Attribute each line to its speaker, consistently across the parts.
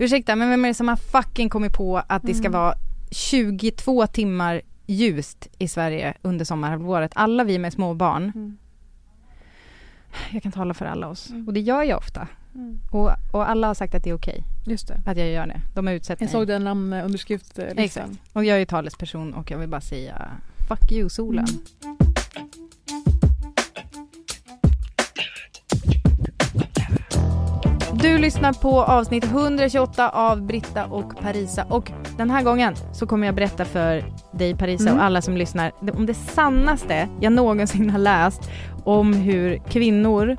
Speaker 1: Ursäkta, men vem är det som har fucking kommit på att det ska
Speaker 2: Mm.
Speaker 1: vara 22 timmar ljust i Sverige under sommarhalvåret? Alla vi med små barn.
Speaker 2: Mm.
Speaker 1: Jag kan tala för alla oss.
Speaker 2: Mm.
Speaker 1: Och det gör jag ofta.
Speaker 2: Mm.
Speaker 1: Och, och alla har sagt att det är okej
Speaker 2: Just det.
Speaker 1: att jag gör det. De har utsett
Speaker 2: Jag
Speaker 1: mig.
Speaker 2: såg den namnunderskriftlistan.
Speaker 1: Exakt. Och jag är talesperson och jag vill bara säga fuck you solen.
Speaker 2: Mm.
Speaker 1: Du lyssnar på avsnitt 128 av Britta och Parisa och den här gången så kommer jag berätta för dig Parisa
Speaker 2: Mm.
Speaker 1: och alla som lyssnar om det sannaste jag någonsin har läst om hur kvinnor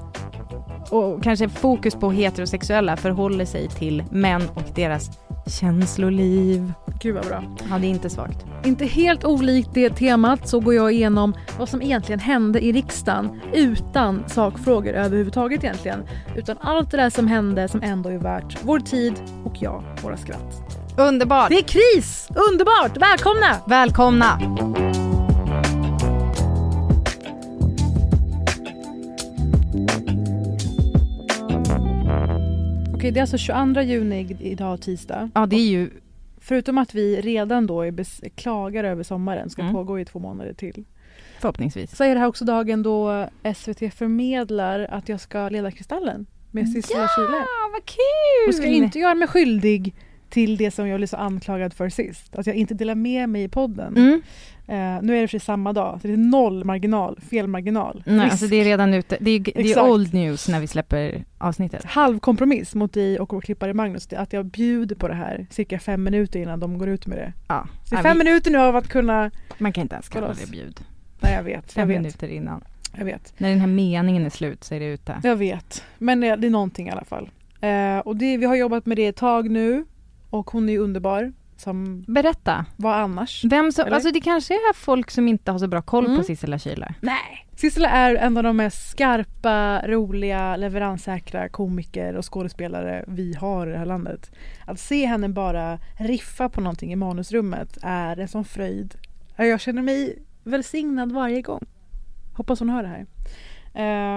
Speaker 1: och kanske fokus på heterosexuella förhåller sig till män och deras känsloliv.
Speaker 2: Gud vad bra.
Speaker 1: Ja, det är inte svagt.
Speaker 2: Inte helt olikt det temat så går jag igenom vad som egentligen hände i riksdagen utan sakfrågor överhuvudtaget egentligen. Utan allt det där som hände som ändå är värt vår tid och ja, våra skratt.
Speaker 1: Underbart!
Speaker 2: Det är kris! Underbart! Välkomna!
Speaker 1: Välkomna!
Speaker 2: Okej, det är alltså 22 juni idag tisdag.
Speaker 1: Ja, det är ju
Speaker 2: Förutom att vi redan då är klagar över sommaren, ska
Speaker 1: Mm.
Speaker 2: pågå i två månader till.
Speaker 1: förhoppningsvis.
Speaker 2: Så är det här också dagen då SVT förmedlar att jag ska leda Kristallen med Sissela Kyle.
Speaker 1: Ja, vad kul!
Speaker 2: Och ska inte göra mig skyldig till det som jag blev så anklagad för sist. Att jag inte delar med mig i podden.
Speaker 1: Mm.
Speaker 2: Eh, nu är det för sig samma dag, så det är noll marginal, felmarginal.
Speaker 1: Nej,
Speaker 2: Risk.
Speaker 1: alltså det är redan ute. Det är, det är old news när vi släpper avsnittet.
Speaker 2: Halvkompromiss mot dig och vår klippare Magnus, att jag bjuder på det här cirka fem minuter innan de går ut med det.
Speaker 1: Ja,
Speaker 2: Så fem
Speaker 1: vi,
Speaker 2: minuter nu av att kunna...
Speaker 1: man kan inte ens kalla det bjud.
Speaker 2: Nej jag vet, jag
Speaker 1: Fem
Speaker 2: vet,
Speaker 1: minuter innan.
Speaker 2: jag vet.
Speaker 1: När den här meningen är slut så är det ute.
Speaker 2: Jag vet. Men det är någonting i alla fall. Eh, och det, vi har jobbat med det ett tag nu. Och hon är underbar. Som
Speaker 1: Berätta.
Speaker 2: vad annars?
Speaker 1: Vem som,
Speaker 2: Eller?
Speaker 1: alltså det kanske är folk som inte har så bra koll
Speaker 2: Mm.
Speaker 1: på Sissela Kyle.
Speaker 2: Nej. Sissela är en av de mest skarpa, roliga, leveranssäkra komiker och skådespelare vi har i det här landet. Att se henne bara riffa på någonting i manusrummet är en sån fröjd. Jag känner mig välsignad varje gång. Hoppas hon hör det här.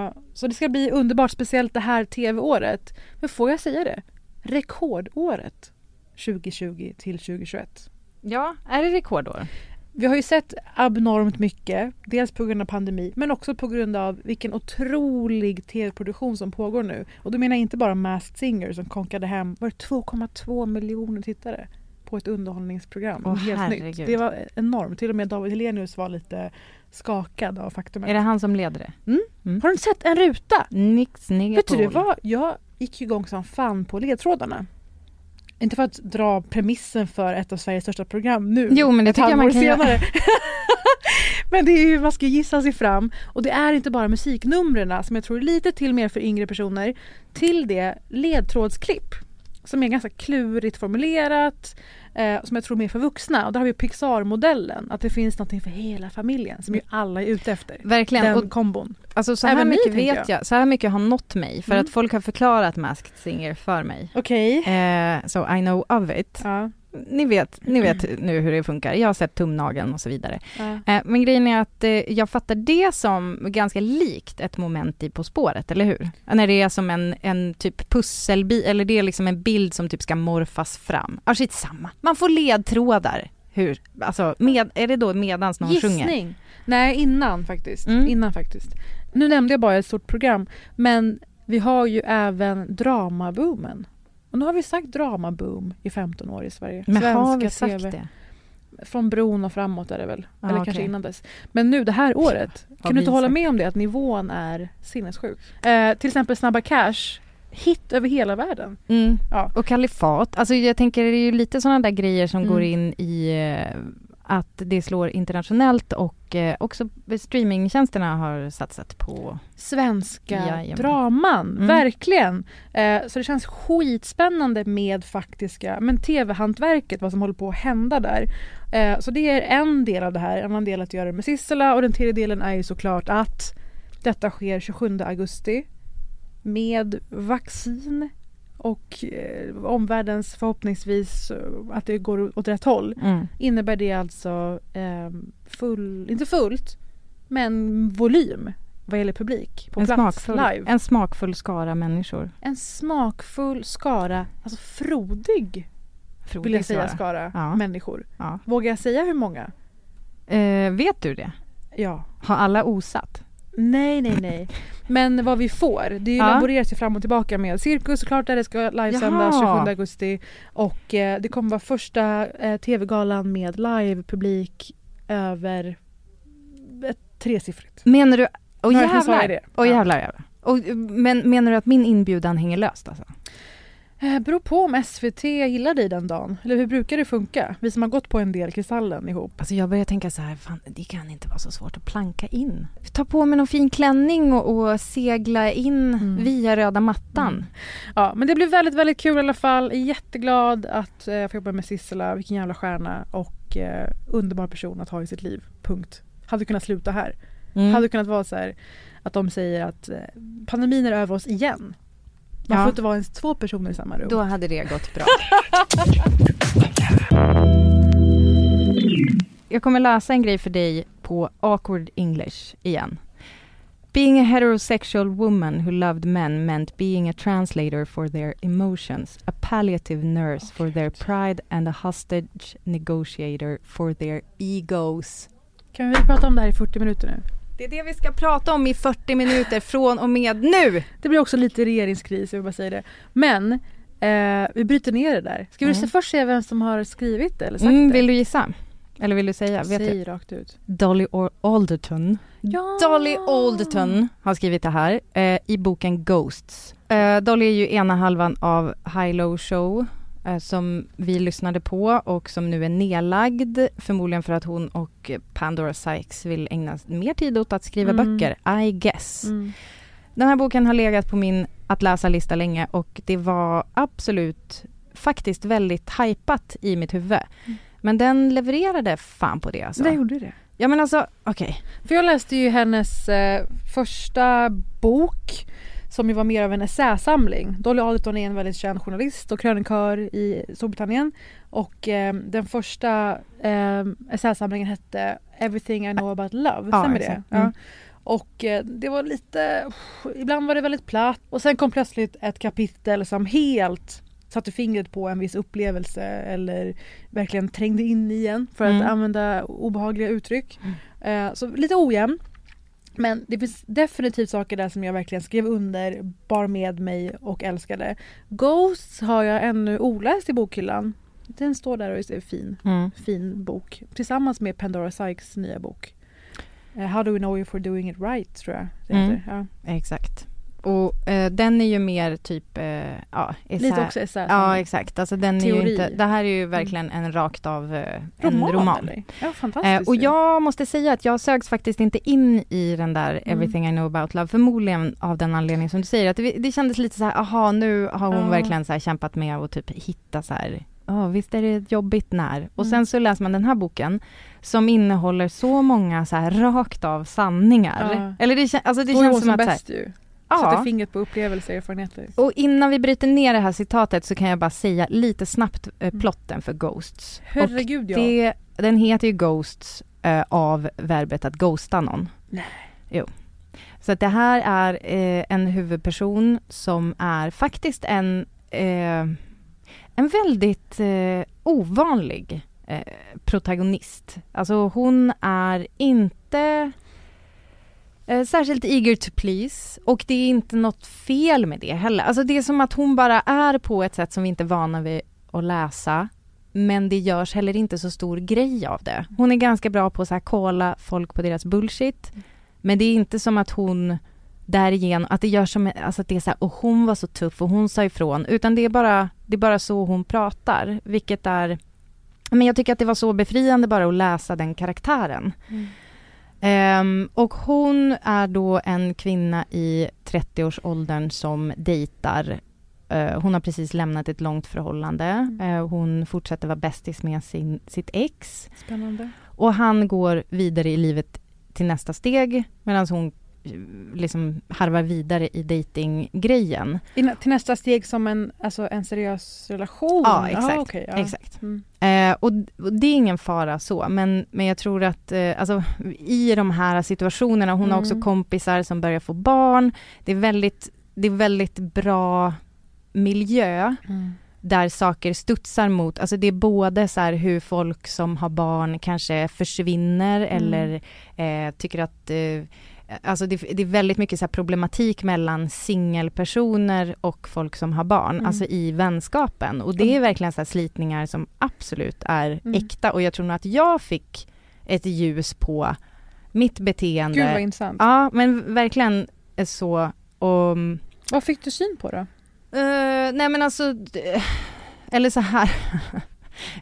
Speaker 2: Eh, så det ska bli underbart, speciellt det här tv-året. Men får jag säga det? Rekordåret 2020 till 2021.
Speaker 1: Ja, är det rekordår?
Speaker 2: Vi har ju sett abnormt mycket, dels på grund av pandemi men också på grund av vilken otrolig tv-produktion som pågår nu. Och då menar jag inte bara Masked Singer som konkade hem var det 2,2 miljoner tittare på ett underhållningsprogram.
Speaker 1: Åh,
Speaker 2: Helt
Speaker 1: herregud.
Speaker 2: nytt. Det var enormt. Till och med David Hellenius var lite skakad av faktumet.
Speaker 1: Är det han som leder det?
Speaker 2: Har du sett en ruta?
Speaker 1: Nix
Speaker 2: Vet du, var, jag gick igång som fan på ledtrådarna. Inte för att dra premissen för ett av Sveriges största program nu.
Speaker 1: Jo, men det
Speaker 2: ett halvår senare. men det är ju, man ska gissa sig fram. Och det är inte bara musiknumren som jag tror är lite till mer för yngre personer. Till det ledtrådsklipp. Som är ganska klurigt formulerat. Eh, som jag tror är mer för vuxna. Och där har vi Pixar-modellen. Att det finns någonting för hela familjen. Som ju alla är ute efter.
Speaker 1: Verkligen.
Speaker 2: Den
Speaker 1: Och
Speaker 2: kombon.
Speaker 1: Alltså så här
Speaker 2: Även ni,
Speaker 1: mycket
Speaker 2: tänker
Speaker 1: vet jag. så här mycket har nått mig för
Speaker 2: Mm.
Speaker 1: att folk har förklarat Masked Singer för mig.
Speaker 2: Okej.
Speaker 1: Eh, so I know of it.
Speaker 2: Ja.
Speaker 1: Ni vet, ni vet nu hur det funkar. Jag har sett tumnageln och så vidare.
Speaker 2: Ja.
Speaker 1: Eh, men grejen är att eh, jag fattar det som ganska likt ett moment i På spåret, eller hur? När det är som en, en typ pusselbit, eller det är liksom en bild som typ ska morfas fram. Ja, shit samma. Man får ledtrådar. Hur? Alltså, med, är det då medans någon sjunger?
Speaker 2: Gissning? Nej, innan faktiskt.
Speaker 1: Mm.
Speaker 2: Innan faktiskt. Nu nämnde jag bara ett stort program, men vi har ju även dramaboomen. Och nu har vi sagt dramaboom i 15 år i Sverige.
Speaker 1: Men har
Speaker 2: Svenska
Speaker 1: vi sagt
Speaker 2: TV.
Speaker 1: det?
Speaker 2: Från bron och framåt är det väl.
Speaker 1: Ah,
Speaker 2: Eller
Speaker 1: okej.
Speaker 2: kanske innan dess. Men nu det här året,
Speaker 1: Har
Speaker 2: kan du inte hålla
Speaker 1: sagt
Speaker 2: med om det? Att nivån är sinnessjuk. Eh, till exempel Snabba Cash, hit över hela världen.
Speaker 1: Mm.
Speaker 2: Ja.
Speaker 1: Och kalifat, alltså jag tänker det är ju lite sådana där grejer som
Speaker 2: Mm.
Speaker 1: går in i eh, att det slår internationellt och eh, också streamingtjänsterna har satsat på.
Speaker 2: svenska
Speaker 1: Jajamän.
Speaker 2: draman.
Speaker 1: Mm.
Speaker 2: Verkligen. Eh, så det känns skitspännande med faktiska, men tv-hantverket, vad som håller på att hända där. Eh, så det är en del av det här. En annan del att göra det med Sissela och den tredje delen är ju såklart att detta sker 27 augusti med vaccin och eh, omvärldens förhoppningsvis eh, att det går åt rätt håll
Speaker 1: Mm.
Speaker 2: innebär det alltså eh, full, inte fullt, men volym vad gäller publik på
Speaker 1: en,
Speaker 2: plats
Speaker 1: smakfull,
Speaker 2: live.
Speaker 1: en smakfull skara människor.
Speaker 2: En smakfull skara, alltså frodig vill jag säga skara
Speaker 1: Ja.
Speaker 2: människor.
Speaker 1: Ja.
Speaker 2: Vågar jag säga hur många?
Speaker 1: Eh, vet du det?
Speaker 2: Ja.
Speaker 1: Har alla osat?
Speaker 2: Nej, nej, nej. Men vad vi får, det
Speaker 1: Ja.
Speaker 2: laboreras ju fram och tillbaka med Cirkus såklart där det ska livesändas
Speaker 1: Jaha.
Speaker 2: 27 augusti och eh, det kommer vara första eh, tv-galan med live-publik över ett tresiffrigt.
Speaker 1: Menar du... Åh
Speaker 2: jag
Speaker 1: jävlar! Åh
Speaker 2: Ja.
Speaker 1: jävlar, jävlar. Och, men menar du att min inbjudan hänger löst alltså?
Speaker 2: Eh, beror på om SVT gillar dig den dagen. Eller hur brukar det funka? Vi som har gått på en del Kristallen ihop.
Speaker 1: Alltså jag börjar tänka så här, fan det kan inte vara så svårt att planka in. Ta på mig någon fin klänning och, och segla in
Speaker 2: Mm.
Speaker 1: via röda mattan.
Speaker 2: Mm. Ja, men det blev väldigt, väldigt kul i alla fall. Jätteglad att eh, får jobba med Sissela. Vilken jävla stjärna och eh, underbar person att ha i sitt liv. Punkt. Hade kunnat sluta här.
Speaker 1: Mm.
Speaker 2: Hade kunnat vara så här att de säger att eh, pandemin är över oss igen. Man
Speaker 1: Ja.
Speaker 2: får inte vara ens två personer i samma rum.
Speaker 1: Då hade det gått bra. Jag kommer läsa en grej för dig på awkward English igen. Being a heterosexual woman who loved men meant being a translator for their emotions, a palliative nurse for their pride and a hostage negotiator for their egos.
Speaker 2: Kan vi prata om det här i 40 minuter nu?
Speaker 1: Det är det vi ska prata om i 40 minuter från och med nu!
Speaker 2: Det blir också lite regeringskris, jag vill bara säga det. Men eh, vi bryter ner det där. Ska vi
Speaker 1: Mm.
Speaker 2: först se vem som har skrivit det eller sagt
Speaker 1: Mm,
Speaker 2: det?
Speaker 1: vill du gissa? Eller vill du säga? Vet du?
Speaker 2: Säg rakt ut.
Speaker 1: Dolly Alderton.
Speaker 2: Ja.
Speaker 1: Dolly Alderton har skrivit det här eh, i boken Ghosts. Eh, Dolly är ju ena halvan av High Low Show som vi lyssnade på och som nu är nedlagd. Förmodligen för att hon och Pandora Sykes vill ägna mer tid åt att skriva
Speaker 2: Mm.
Speaker 1: böcker, I guess.
Speaker 2: Mm.
Speaker 1: Den här boken har legat på min att läsa-lista länge och det var absolut faktiskt väldigt hypat i mitt huvud.
Speaker 2: Mm.
Speaker 1: Men den levererade fan på det alltså.
Speaker 2: Det gjorde det.
Speaker 1: Ja men alltså, okej.
Speaker 2: För jag läste ju hennes eh, första bok som ju var mer av en essäsamling. Dolly Alderton är en väldigt känd journalist och krönikör i Storbritannien. Och eh, den första eh, essäsamlingen hette Everything I know about love.
Speaker 1: Ja,
Speaker 2: Stämmer det?
Speaker 1: exakt.
Speaker 2: Ja.
Speaker 1: Mm.
Speaker 2: Och eh, det var lite, ibland var det väldigt platt och sen kom plötsligt ett kapitel som helt satte fingret på en viss upplevelse eller verkligen trängde in i en för att
Speaker 1: Mm.
Speaker 2: använda obehagliga uttryck. Eh, så lite ojämn. Men det finns definitivt saker där som jag verkligen skrev under, bar med mig och älskade. Ghosts har jag ännu oläst i bokhyllan. Den står där och är fin,
Speaker 1: Mm.
Speaker 2: fin bok. Tillsammans med Pandora Sykes nya bok. Eh, How do we know if we're doing it right tror jag det
Speaker 1: Mm.
Speaker 2: heter. Ja.
Speaker 1: Exakt. Och eh, den är ju mer typ, eh, ja, essä-
Speaker 2: Lite också essä.
Speaker 1: Ja exakt, alltså den är ju
Speaker 2: Teori.
Speaker 1: inte, det här är ju verkligen en rakt av eh, en
Speaker 2: roman,
Speaker 1: roman.
Speaker 2: Eller? Ja, fantastiskt.
Speaker 1: Eh, och jag måste säga att jag sögs faktiskt inte in i den där
Speaker 2: Mm.
Speaker 1: Everything I know about love, förmodligen av den anledning som du säger, att det, det kändes lite så här, aha nu har hon
Speaker 2: Ja.
Speaker 1: verkligen så kämpat med att typ hitta så här, ja visst är det jobbigt när, och
Speaker 2: Mm.
Speaker 1: sen så läser man den här boken som innehåller så många så här rakt av sanningar.
Speaker 2: Ja.
Speaker 1: Eller det, kän- alltså det känns som
Speaker 2: som
Speaker 1: att så här,
Speaker 2: bäst ju.
Speaker 1: Ja.
Speaker 2: Sätter fingret på upplevelser och erfarenheter.
Speaker 1: Och innan vi bryter ner det här citatet så kan jag bara säga lite snabbt eh,
Speaker 2: Mm.
Speaker 1: plotten för Ghosts.
Speaker 2: Herregud ja.
Speaker 1: Det, den heter ju Ghosts eh, av verbet att ghosta någon.
Speaker 2: Nej.
Speaker 1: Jo. Så att det här är eh, en huvudperson som är faktiskt en, eh, en väldigt eh, ovanlig eh, protagonist. Alltså hon är inte Eh, särskilt eager to please och det är inte något fel med det heller. Alltså det är som att hon bara är på ett sätt som vi inte är vana vid att läsa men det görs heller inte så stor grej av det. Hon är ganska bra på att så här kolla folk på deras bullshit. Men det är inte som att hon därigenom, att det görs som, alltså att det är så här, och hon var så tuff och hon sa ifrån. Utan det är bara, det är bara så hon pratar. Vilket är, men jag tycker att det var så befriande bara att läsa den karaktären.
Speaker 2: Mm.
Speaker 1: Ehm, och hon är då en kvinna i 30-årsåldern som dejtar. Eh, hon har precis lämnat ett långt förhållande.
Speaker 2: Mm.
Speaker 1: Eh, hon fortsätter vara bästis med sin, sitt ex.
Speaker 2: Spännande.
Speaker 1: Och han går vidare i livet till nästa steg medan hon eh, liksom harvar vidare i datinggrejen.
Speaker 2: In, till nästa steg som en, alltså en seriös relation?
Speaker 1: Ja, exakt.
Speaker 2: Aha, okej, ja.
Speaker 1: Exakt.
Speaker 2: Mm.
Speaker 1: Eh, och, det är ingen fara så, men, men jag tror att eh, alltså, i de här situationerna, hon mm. har också mm. kompisar som börjar få barn, det är väldigt, det är väldigt bra miljö. Mm där saker studsar mot, alltså det är både så hur folk som har barn kanske försvinner mm. eller eh, tycker att eh, Alltså det, det, är väldigt mycket så problematik mellan singelpersoner och folk som har barn, mm. alltså i vänskapen. Och det är verkligen så slitningar som absolut är mm. äkta och jag tror nog att jag fick ett ljus på mitt beteende.
Speaker 2: Gud vad intressant.
Speaker 1: Ja men verkligen så. Och,
Speaker 2: vad fick du syn på då?
Speaker 1: Uh, nej men alltså, eller så här.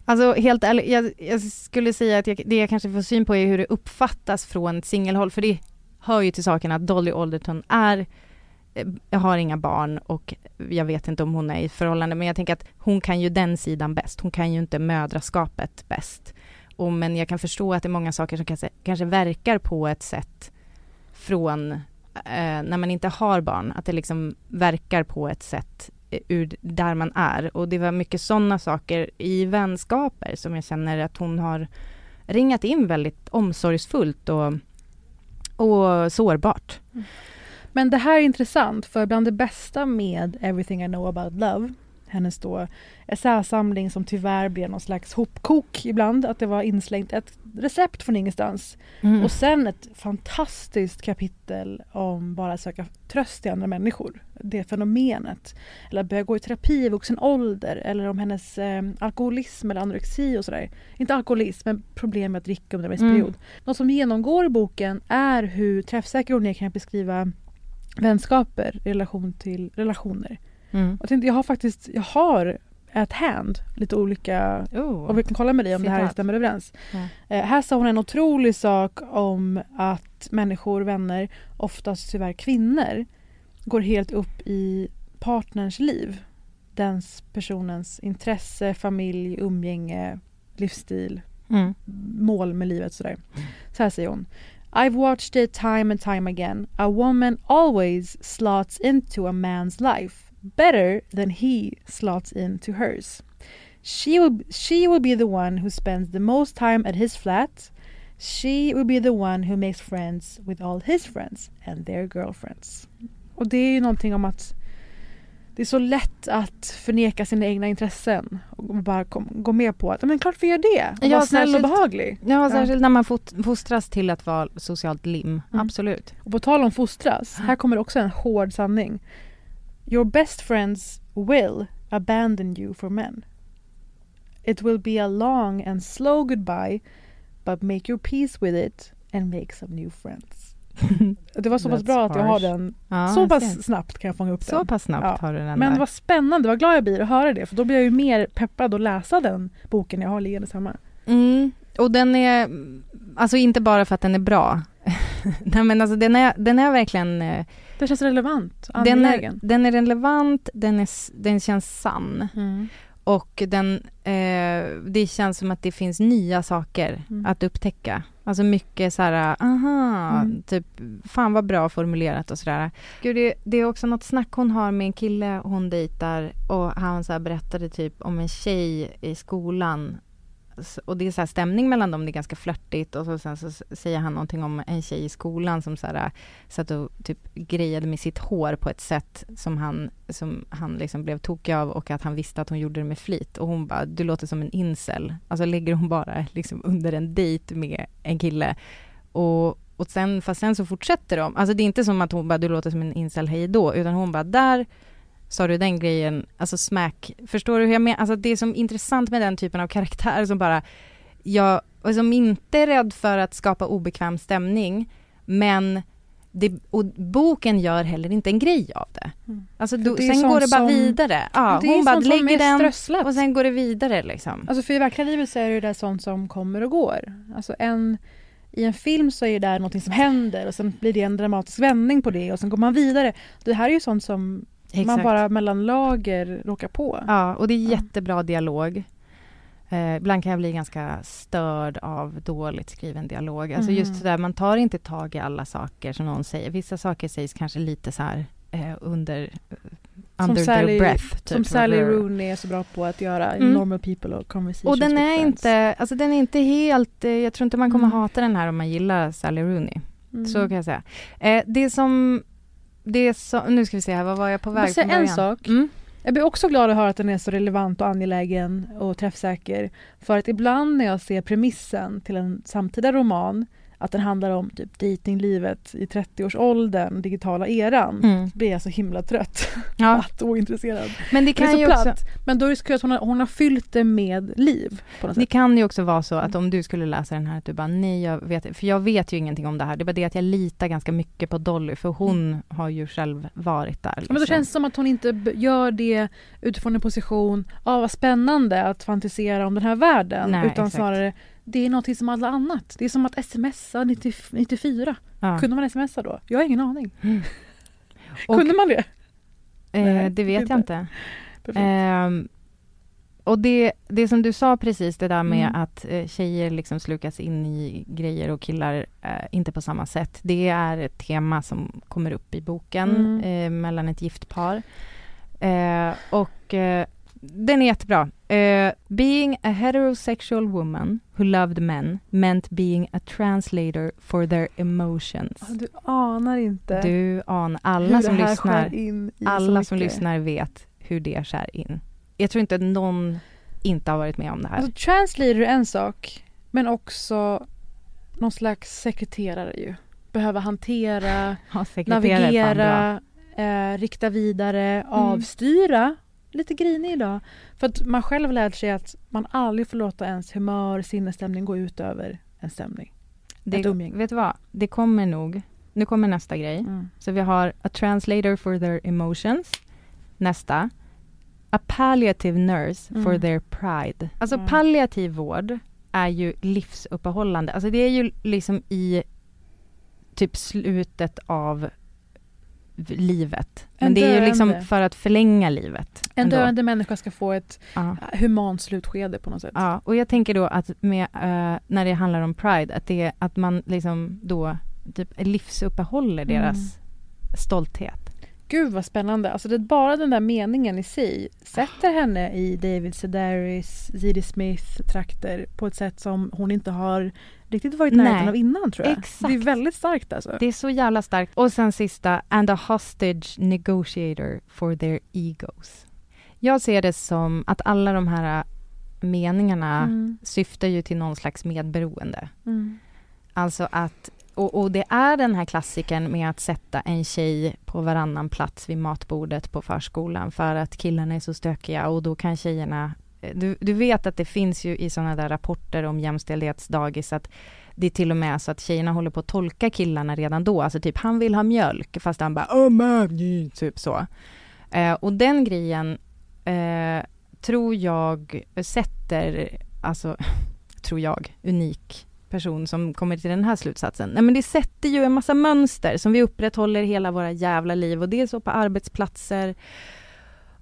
Speaker 1: Alltså helt ärligt, jag, jag, skulle säga att jag, det jag kanske får syn på är hur det uppfattas från ett singelhåll, för det hör ju till saken att Dolly Alderton är, eh, jag har inga barn och jag vet inte om hon är i förhållande, men jag tänker att hon kan ju den sidan bäst. Hon kan ju inte mödraskapet bäst. Och, men jag kan förstå att det är många saker som kanske, kanske verkar på ett sätt från eh, när man inte har barn, att det liksom verkar på ett sätt eh, ur där man är. Och det var mycket sådana saker i vänskaper som jag känner att hon har ringat in väldigt omsorgsfullt och, och sårbart. Mm.
Speaker 2: Men det här är intressant, för bland det bästa med Everything I know about love hennes då essäsamling som tyvärr blev någon slags hopkok ibland. Att det var inslängt ett recept från ingenstans. Mm. Och sen ett fantastiskt kapitel om bara att söka tröst i andra människor. Det fenomenet. Eller börja gå i terapi i vuxen ålder. Eller om hennes eh, alkoholism eller anorexi och sådär. Inte alkoholism men problem med att dricka under en viss mm. period. Något som genomgår i boken är hur träffsäker hon är kan beskriva vänskaper i relation till relationer. Mm. Jag tänkte jag har faktiskt, jag har at hand lite olika, oh. och vi kan kolla med dig om Citat. det här stämmer överens. Mm. Eh, här sa hon en otrolig sak om att människor, vänner, oftast tyvärr kvinnor, går helt upp i partners liv. Den personens intresse, familj, umgänge, livsstil, mm. mål med livet sådär. Så här säger hon. I've watched it time and time again. A woman always slots into a man's life better than he slots into hers. She will, she will be the one who spends the most time at his flat. She will be the one who makes friends with all his friends and their girlfriends. Och det är ju någonting om att det är så lätt att förneka sina egna intressen och bara kom, gå med på att men klart vi gör det. Och ja, vara snäll och behaglig.
Speaker 1: Ja, särskilt när man fostras till att vara socialt lim. Mm. Absolut.
Speaker 2: Och på tal om fostras, här kommer också en hård sanning. Your best friends will abandon you for men. It will be a long and slow goodbye, but make your peace with it and make some new friends. det var så pass bra att jag har den. Ja, så pass snabbt kan jag fånga upp
Speaker 1: den. Så pass snabbt ja. har du den
Speaker 2: Men där. vad spännande, vad glad jag blir att höra det. För då blir jag ju mer peppad att läsa den boken jag har liggande hemma.
Speaker 1: Mm. Och den är, alltså inte bara för att den är bra. Nej men alltså den är, den är verkligen eh,
Speaker 2: den känns relevant,
Speaker 1: den är, den är relevant, den, är, den känns sann. Mm. Och den, eh, det känns som att det finns nya saker mm. att upptäcka. Alltså mycket så här, aha, mm. typ, fan vad bra formulerat och sådär. Gud, det, det, är också något snack hon har med en kille hon dejtar och han så berättade typ om en tjej i skolan och det är så stämning mellan dem, det är ganska flörtigt och så, sen så säger han någonting om en tjej i skolan som så här, äh, satt och typ grejade med sitt hår på ett sätt som han, som han liksom blev tokig av och att han visste att hon gjorde det med flit. Och hon bara, du låter som en incel. Alltså lägger hon bara liksom under en dejt med en kille. Och, och sen, fast sen så fortsätter de, alltså det är inte som att hon bara, du låter som en incel, hej då, utan hon bara, där sa du den grejen, alltså smack, förstår du hur jag menar? Alltså det är som intressant med den typen av karaktär som bara, jag, och som inte är rädd för att skapa obekväm stämning, men det, och boken gör heller inte en grej av det. Mm. Alltså då, det sen går det bara som, vidare. Ja, hon bara lägger den strösslat. och sen går det vidare liksom.
Speaker 2: Alltså för i verkliga livet så är det där sånt som kommer och går. Alltså en, i en film så är det där något som händer och sen blir det en dramatisk vändning på det och sen går man vidare. Det här är ju sånt som Exakt. man bara mellan lager råkar på.
Speaker 1: Ja, och det är jättebra dialog. Eh, ibland kan jag bli ganska störd av dåligt skriven dialog. Alltså mm. just sådär, man tar inte tag i alla saker som någon säger. Vissa saker sägs kanske lite så här eh, under under
Speaker 2: Sally-
Speaker 1: breath. Typ.
Speaker 2: Som Sally Rooney är så bra på att göra,
Speaker 1: Mm.
Speaker 2: normal people och conversations
Speaker 1: Och den är inte, alltså den är inte helt, eh, jag tror inte man kommer
Speaker 2: Mm.
Speaker 1: hata den här om man gillar Sally Rooney.
Speaker 2: Mm.
Speaker 1: Så kan jag säga. Eh, det som, det som, nu ska vi se här, vad var jag på
Speaker 2: Jag
Speaker 1: väg från
Speaker 2: en sak.
Speaker 1: Mm.
Speaker 2: Jag blir också glad att höra att den är så relevant och angelägen och träffsäker. För att ibland när jag ser premissen till en samtida roman, att den handlar om typ datinglivet i 30-årsåldern, digitala eran,
Speaker 1: Mm.
Speaker 2: blir jag så himla trött.
Speaker 1: Ja,
Speaker 2: Platt och ointresserad.
Speaker 1: men det
Speaker 2: Det
Speaker 1: kan
Speaker 2: så
Speaker 1: ju
Speaker 2: platt.
Speaker 1: också,
Speaker 2: Men då är det så att hon har, hon har fyllt det med liv.
Speaker 1: Det
Speaker 2: sätt.
Speaker 1: kan ju också vara så att om du skulle läsa den här, att du bara nej, jag vet, för jag vet ju ingenting om det här. Det är bara det att jag litar ganska mycket på Dolly, för hon har ju själv varit där.
Speaker 2: Ja, Men då
Speaker 1: liksom.
Speaker 2: känns det som att hon inte gör det utifrån en position av vad spännande att fantisera om den här världen.
Speaker 1: Nej,
Speaker 2: utan
Speaker 1: exakt.
Speaker 2: snarare, det är något som alla annat. Det är som att smsa 90, 94.
Speaker 1: Ja.
Speaker 2: Kunde man smsa då? Jag har ingen aning.
Speaker 1: Mm. Och-
Speaker 2: Kunde man det?
Speaker 1: Eh,
Speaker 2: Nej,
Speaker 1: det vet jag inte. Ehm, och det, det som du sa precis, det där med
Speaker 2: Mm.
Speaker 1: att eh, tjejer liksom slukas in i grejer och killar eh, inte på samma sätt. Det är ett tema som kommer upp i boken
Speaker 2: Mm.
Speaker 1: eh, mellan ett gift par. Eh, och eh, den är jättebra. Eh, being a heterosexual woman who loved men meant being a translator for their emotions.
Speaker 2: Ja, Du anar inte
Speaker 1: Du anar, alla som lyssnar alla som lyssnar vet hur det skär in. Jag tror inte att någon inte har varit med om det här.
Speaker 2: Alltså, translator är en sak, men också någon slags sekreterare ju. Behöva hantera,
Speaker 1: Ja. Mm.
Speaker 2: navigera, eh, rikta vidare, avstyra. Lite grinig idag. För att man själv lärt sig att man aldrig får låta ens humör, sinnesstämning gå ut över en stämning.
Speaker 1: Det,
Speaker 2: ett umgänge.
Speaker 1: vet du vad? Det kommer nog. Nu kommer nästa grej.
Speaker 2: Mm.
Speaker 1: Så vi har a translator for their emotions. Nästa. A palliative nurse for
Speaker 2: Mm.
Speaker 1: their pride. Alltså
Speaker 2: Mm.
Speaker 1: palliativ vård är ju livsuppehållande. Alltså det är ju liksom i typ slutet av livet. Men
Speaker 2: En
Speaker 1: det är ju liksom för att förlänga livet.
Speaker 2: En
Speaker 1: ändå.
Speaker 2: döende människa ska få ett
Speaker 1: Ja.
Speaker 2: eh, humant slutskede på något sätt.
Speaker 1: Ja, och jag tänker då att med, eh, när det handlar om Pride, att, det, att man liksom då typ livsuppehåller
Speaker 2: Mm.
Speaker 1: deras stolthet.
Speaker 2: Gud vad spännande. Alltså det, bara den där meningen i sig sätter henne i David Sedaris, Z.D. Smith-trakter på ett sätt som hon inte har riktigt varit i närheten av innan tror jag.
Speaker 1: Exakt.
Speaker 2: Det är väldigt starkt alltså.
Speaker 1: Det är så jävla starkt. Och sen sista, and a hostage negotiator for their egos. Jag ser det som att alla de här eh, meningarna
Speaker 2: Mm.
Speaker 1: syftar ju till någon slags medberoende.
Speaker 2: Mm.
Speaker 1: Alltså att, och, och det är den här klassiken med att sätta en tjej på varannan plats vid matbordet på förskolan för att killarna är så stökiga och då kan tjejerna eh, du, du vet att det finns ju i sådana där rapporter om jämställdhetsdagis att det är till och med så att tjejerna håller på att tolka killarna redan då, alltså typ han vill ha mjölk fast han bara oh man, typ så. Eh, och den grejen eh, tror jag sätter, alltså tror jag, unik person som kommer till den här slutsatsen. Nej men det sätter ju en massa mönster som vi upprätthåller hela våra jävla liv och det är så på arbetsplatser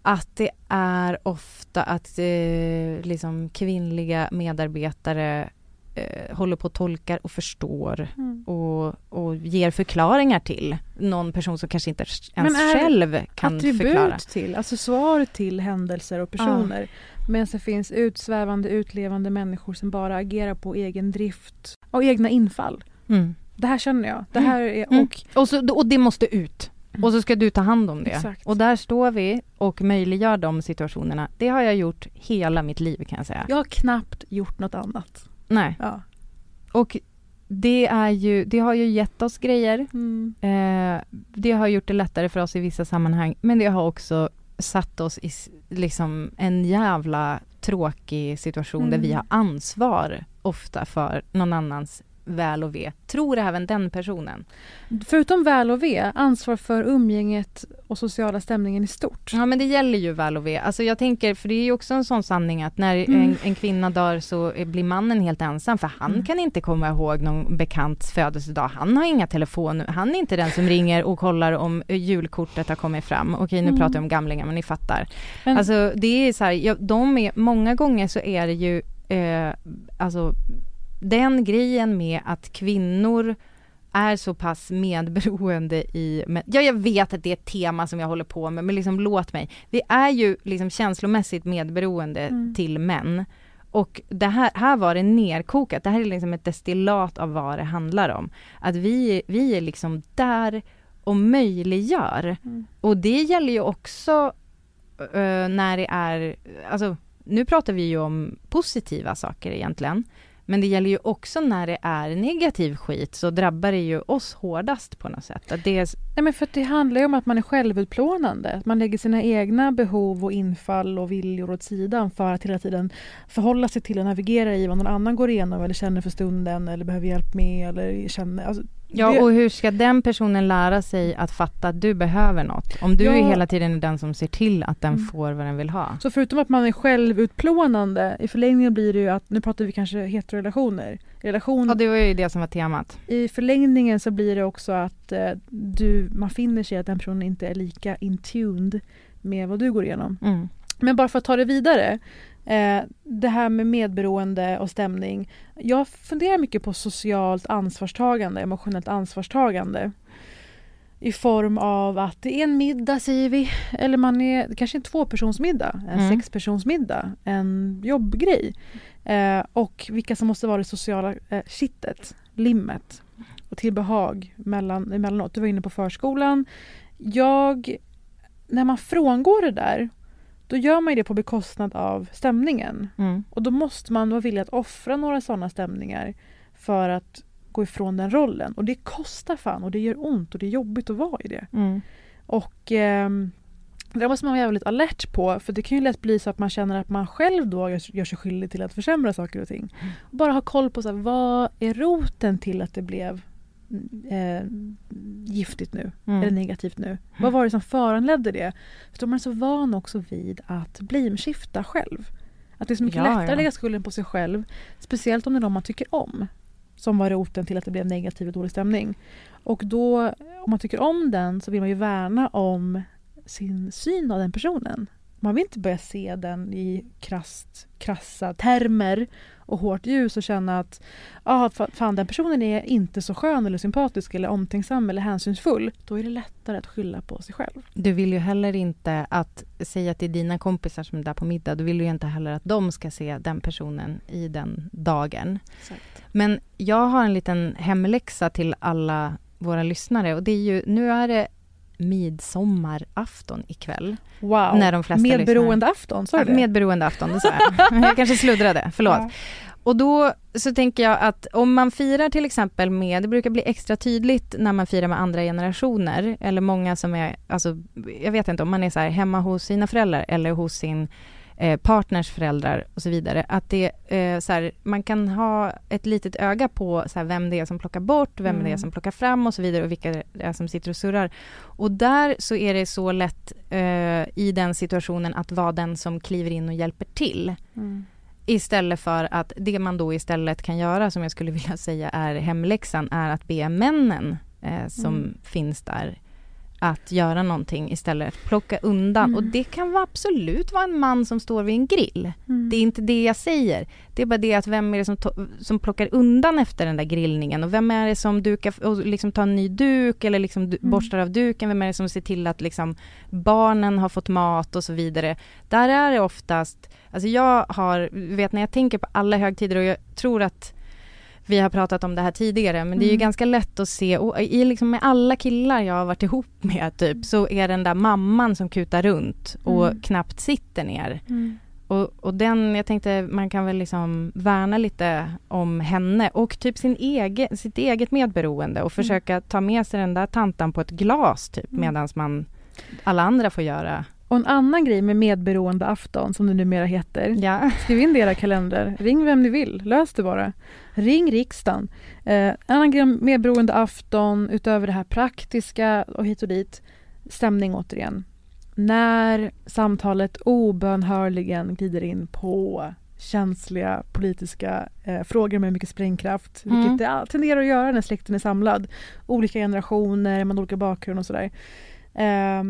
Speaker 1: att det är ofta att eh, liksom kvinnliga medarbetare eh, håller på och tolkar och förstår
Speaker 2: Mm.
Speaker 1: och, och ger förklaringar till någon person som kanske inte ens själv kan
Speaker 2: Attribut
Speaker 1: förklara.
Speaker 2: till, alltså svar till händelser och personer. Medan det finns utsvävande, utlevande människor som bara agerar på egen drift och egna infall.
Speaker 1: Mm.
Speaker 2: Det här känner jag. Det här är,
Speaker 1: Mm.
Speaker 2: och
Speaker 1: Och, så, och det måste ut. Och så ska du ta hand om det.
Speaker 2: Exakt.
Speaker 1: Och där står vi och möjliggör de situationerna. Det har jag gjort hela mitt liv kan jag säga.
Speaker 2: jag har knappt gjort något annat.
Speaker 1: Nej.
Speaker 2: Ja.
Speaker 1: Och det är ju, det har ju gett oss grejer.
Speaker 2: Mm.
Speaker 1: Eh, det har gjort det lättare för oss i vissa sammanhang. Men det har också satt oss i liksom en jävla tråkig situation där
Speaker 2: Mm.
Speaker 1: vi har ansvar ofta för någon annans väl och ve. Tror även den personen.
Speaker 2: Förutom väl och ve, ansvar för umgänget och sociala stämningen i stort.
Speaker 1: Ja men det gäller ju väl och ve. Alltså jag tänker, för det är ju också en sån sanning att när
Speaker 2: Mm.
Speaker 1: en, en kvinna dör så blir mannen helt ensam för han
Speaker 2: Mm.
Speaker 1: kan inte komma ihåg någon bekants födelsedag. Han har inga telefoner, han är inte den som ringer och kollar om julkortet har kommit fram. Okej nu
Speaker 2: Mm.
Speaker 1: pratar jag om gamlingar men ni fattar.
Speaker 2: Men,
Speaker 1: Alltså det är så här, ja, de är, många gånger så är det ju, eh, alltså den grejen med att kvinnor är så pass medberoende i, men, ja jag vet att det är ett tema som jag håller på med, men liksom låt mig. Vi är ju liksom känslomässigt medberoende
Speaker 2: Mm.
Speaker 1: till män. Och det här, här var det nerkokat, det här är liksom ett destillat av vad det handlar om. Att vi, vi är liksom där och möjliggör.
Speaker 2: Mm.
Speaker 1: Och det gäller ju också eh, när det är, alltså nu pratar vi ju om positiva saker egentligen. Men det gäller ju också när det är negativ skit så drabbar det ju oss hårdast på något sätt. Att det är,
Speaker 2: Nej, men för det handlar ju om att man är självutplånande. Att man lägger sina egna behov och infall och viljor åt sidan för att hela tiden förhålla sig till och navigera i vad någon annan går igenom eller känner för stunden eller behöver hjälp med eller känner... Alltså,
Speaker 1: ja och hur ska den personen lära sig att fatta att du behöver något? Om du
Speaker 2: Ja.
Speaker 1: är hela tiden den som ser till att den
Speaker 2: Mm.
Speaker 1: får vad den vill ha.
Speaker 2: Så förutom att man är självutplånande, i förlängningen blir det ju att, nu pratar vi kanske heterorelationer, relation,
Speaker 1: Ja det var ju det som var temat.
Speaker 2: i förlängningen så blir det också att eh, du, man finner sig att den personen inte är lika intuned med vad du går igenom.
Speaker 1: Mm.
Speaker 2: Men bara för att ta det vidare, eh, det här med medberoende och stämning. Jag funderar mycket på socialt ansvarstagande, emotionellt ansvarstagande. I form av att det är en middag säger vi, eller man är, kanske en tvåpersonsmiddag, en
Speaker 1: Mm.
Speaker 2: sexpersonsmiddag, en jobbgrej. Eh, och vilka som måste vara det sociala eh, kittet, limmet och tillbehag mellan, emellanåt. Du var inne på förskolan. Jag, när man frångår det där, då gör man det på bekostnad av stämningen.
Speaker 1: Mm.
Speaker 2: Och då måste man vara villig att offra några sådana stämningar för att gå ifrån den rollen. Och det kostar fan och det gör ont och det är jobbigt att vara i det.
Speaker 1: Mm.
Speaker 2: Och ehm, det måste man vara jävligt alert på för det kan ju lätt bli så att man känner att man själv då gör, gör sig skyldig till att försämra saker och ting. Och bara ha koll på så här, vad är roten till att det blev eh, giftigt nu
Speaker 1: Mm.
Speaker 2: eller negativt nu. Vad var det som föranledde det? För då är man så van också vid att blameshifta själv. Att det är så mycket
Speaker 1: Ja,
Speaker 2: lättare
Speaker 1: ja.
Speaker 2: att lägga skulden på sig själv. Speciellt om det är någon man tycker om. Som var roten till att det blev negativ och dålig stämning. Och då, om man tycker om den så vill man ju värna om sin syn av den personen. Man vill inte börja se den i krasst, krassa termer och hårt ljus och känna att ah, fa- fan den personen är inte så skön eller sympatisk eller omtänksam eller hänsynsfull. Då är det lättare att skylla på sig själv.
Speaker 1: Du vill ju heller inte att säga till dina kompisar som är där på middag, du vill ju inte heller att de ska se den personen i den dagen. Men jag har en liten hemläxa till alla våra lyssnare och det är ju, nu är det midsommarafton ikväll.
Speaker 2: Wow.
Speaker 1: När de flesta
Speaker 2: Medberoendeafton, sa du det?
Speaker 1: Medberoendeafton, det sa jag. jag kanske sluddrade, förlåt.
Speaker 2: Ja.
Speaker 1: Och då så tänker jag att om man firar till exempel med, det brukar bli extra tydligt när man firar med andra generationer, eller många som är, alltså jag vet inte om man är så här hemma hos sina föräldrar eller hos sin eh, partners föräldrar och så vidare, att det eh, så här, man kan ha ett litet öga på så här, vem det är som plockar bort, vem det är
Speaker 2: Mm.
Speaker 1: som plockar fram och så vidare och vilka det är som sitter och surrar. Och där så är det så lätt eh, i den situationen att vara den som kliver in och hjälper till.
Speaker 2: Mm.
Speaker 1: Istället för att det man då istället kan göra, som jag skulle vilja säga är hemläxan, är att be männen eh, som
Speaker 2: Mm.
Speaker 1: finns där att göra någonting istället, plocka undan.
Speaker 2: Mm.
Speaker 1: Och det kan vara absolut vara en man som står vid en grill.
Speaker 2: Mm.
Speaker 1: Det är inte det jag säger. Det är bara det att vem är det som, som plockar undan efter den där grillningen och vem är det som dukar och liksom tar en ny duk eller liksom
Speaker 2: Mm.
Speaker 1: borstar av duken, vem är det som ser till att liksom barnen har fått mat och så vidare. Där är det oftast, alltså jag har, vet när jag tänker på alla högtider och jag tror att vi har pratat om det här tidigare, men det är ju
Speaker 2: Mm.
Speaker 1: ganska lätt att se, och i liksom med alla killar jag har varit ihop med typ, så är den där mamman som kutar runt och
Speaker 2: Mm.
Speaker 1: knappt sitter ner.
Speaker 2: Mm.
Speaker 1: Och, och den, jag tänkte man kan väl liksom värna lite om henne och typ sin egen, sitt eget medberoende och försöka ta med sig den där tantan på ett glas typ
Speaker 2: Mm.
Speaker 1: medan man alla andra får göra.
Speaker 2: Och en annan grej med medberoendeafton, som det numera heter.
Speaker 1: Ja.
Speaker 2: Skriv in det i era kalendrar. Ring vem ni vill. Lös det bara. Ring riksdagen. Eh, en annan grej om medberoendeafton, utöver det här praktiska och hit och dit. Stämning återigen. När samtalet obönhörligen glider in på känsliga politiska eh, frågor med mycket sprängkraft.
Speaker 1: Mm.
Speaker 2: Vilket det tenderar att göra när släkten är samlad. Olika generationer, man har olika bakgrund och sådär. Eh,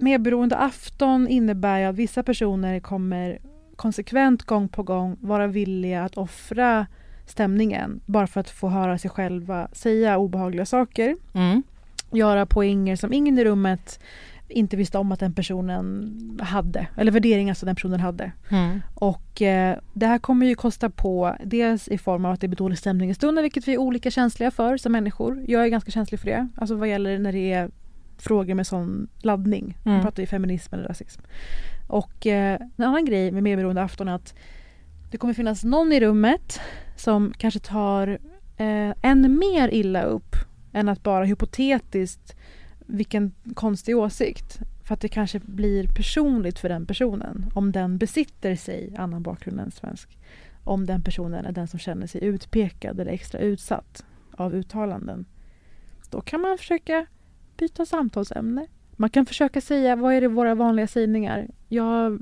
Speaker 2: medberoende afton innebär ju att vissa personer kommer konsekvent gång på gång vara villiga att offra stämningen bara för att få höra sig själva säga obehagliga saker.
Speaker 1: Mm.
Speaker 2: Göra poänger som ingen i rummet inte visste om att den personen hade. Eller värderingar som den personen hade.
Speaker 1: Mm.
Speaker 2: Och eh, det här kommer ju kosta på dels i form av att det blir dålig stämning i stunden vilket vi är olika känsliga för som människor. Jag är ganska känslig för det. Alltså vad gäller när det är frågor med sån laddning.
Speaker 1: Mm.
Speaker 2: Vi pratar ju feminism eller rasism. Och eh, en annan grej med medberoende afton är att det kommer finnas någon i rummet som kanske tar eh, än mer illa upp än att bara hypotetiskt vilken konstig åsikt. För att det kanske blir personligt för den personen om den besitter sig annan bakgrund än svensk. Om den personen är den som känner sig utpekad eller extra utsatt av uttalanden. Då kan man försöka byta samtalsämne. Man kan försöka säga, vad är det våra vanliga sägningar? Jag